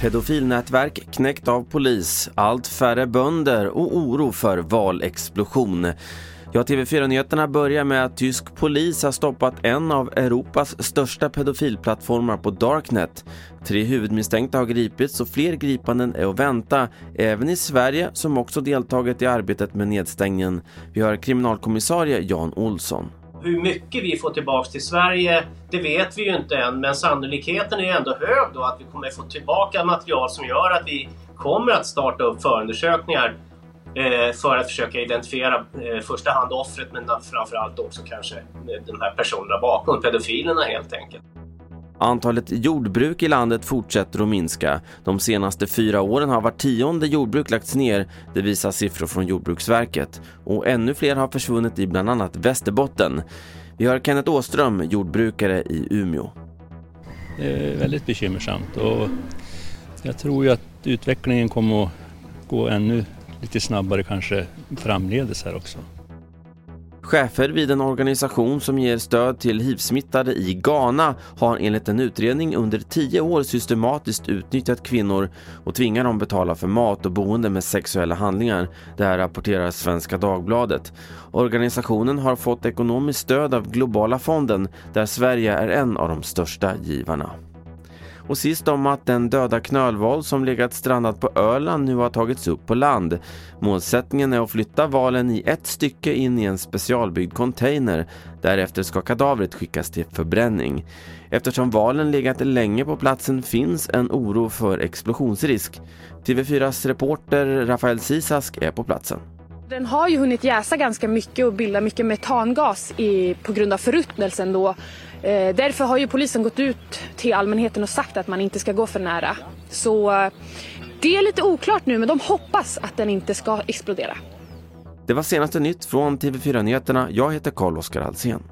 Pedofilnätverk knäckt av polis, allt färre bönder och oro för valexplosion. Ja, TV4-nyheterna börjar med att tysk polis har stoppat en av Europas största pedofilplattformar på Darknet. Tre huvudmisstänkta har gripits och fler gripanden är att vänta, även i Sverige som också deltagit i arbetet med nedstängningen. Vi har kriminalkommissarie Jan Olsson. Hur mycket vi får tillbaks till Sverige, det vet vi ju inte än, men sannolikheten är ändå hög då att vi kommer få tillbaka material som gör att vi kommer att starta upp förundersökningar eh, för att försöka identifiera i första hand offret men framförallt också kanske de här personerna bakom, pedofilerna helt enkelt. Antalet jordbruk i landet fortsätter att minska. De senaste fyra åren har var tionde jordbruk lagts ner, det visar siffror från Jordbruksverket. Och ännu fler har försvunnit i bland annat Västerbotten. Vi har Kenneth Åström, jordbrukare i Umeå. Det är väldigt bekymmersamt och jag tror ju att utvecklingen kommer att gå ännu lite snabbare kanske framledes här också. Chefer vid en organisation som ger stöd till hivsmittade i Ghana har enligt en utredning under tio år systematiskt utnyttjat kvinnor och tvingar dem betala för mat och boende med sexuella handlingar. Det här rapporterar Svenska Dagbladet. Organisationen har fått ekonomiskt stöd av Globala fonden där Sverige är en av de största givarna. Och sist om att den döda knölval som legat strandad på Öland nu har tagits upp på land. Målsättningen är att flytta valen i ett stycke in i en specialbyggd container. Därefter ska kadavret skickas till förbränning. Eftersom valen legat länge på platsen finns en oro för explosionsrisk. TV4s reporter Rafael Sisask är på platsen. Den har ju hunnit jäsa ganska mycket och bilda mycket metangas i, på grund av förruttnelsen då. Eh, därför har ju polisen gått ut till allmänheten och sagt att man inte ska gå för nära. Så eh, det är lite oklart nu men de hoppas att den inte ska explodera. Det var senaste nytt från TV4 Nyheterna. Jag heter Carl-Oskar Alsen.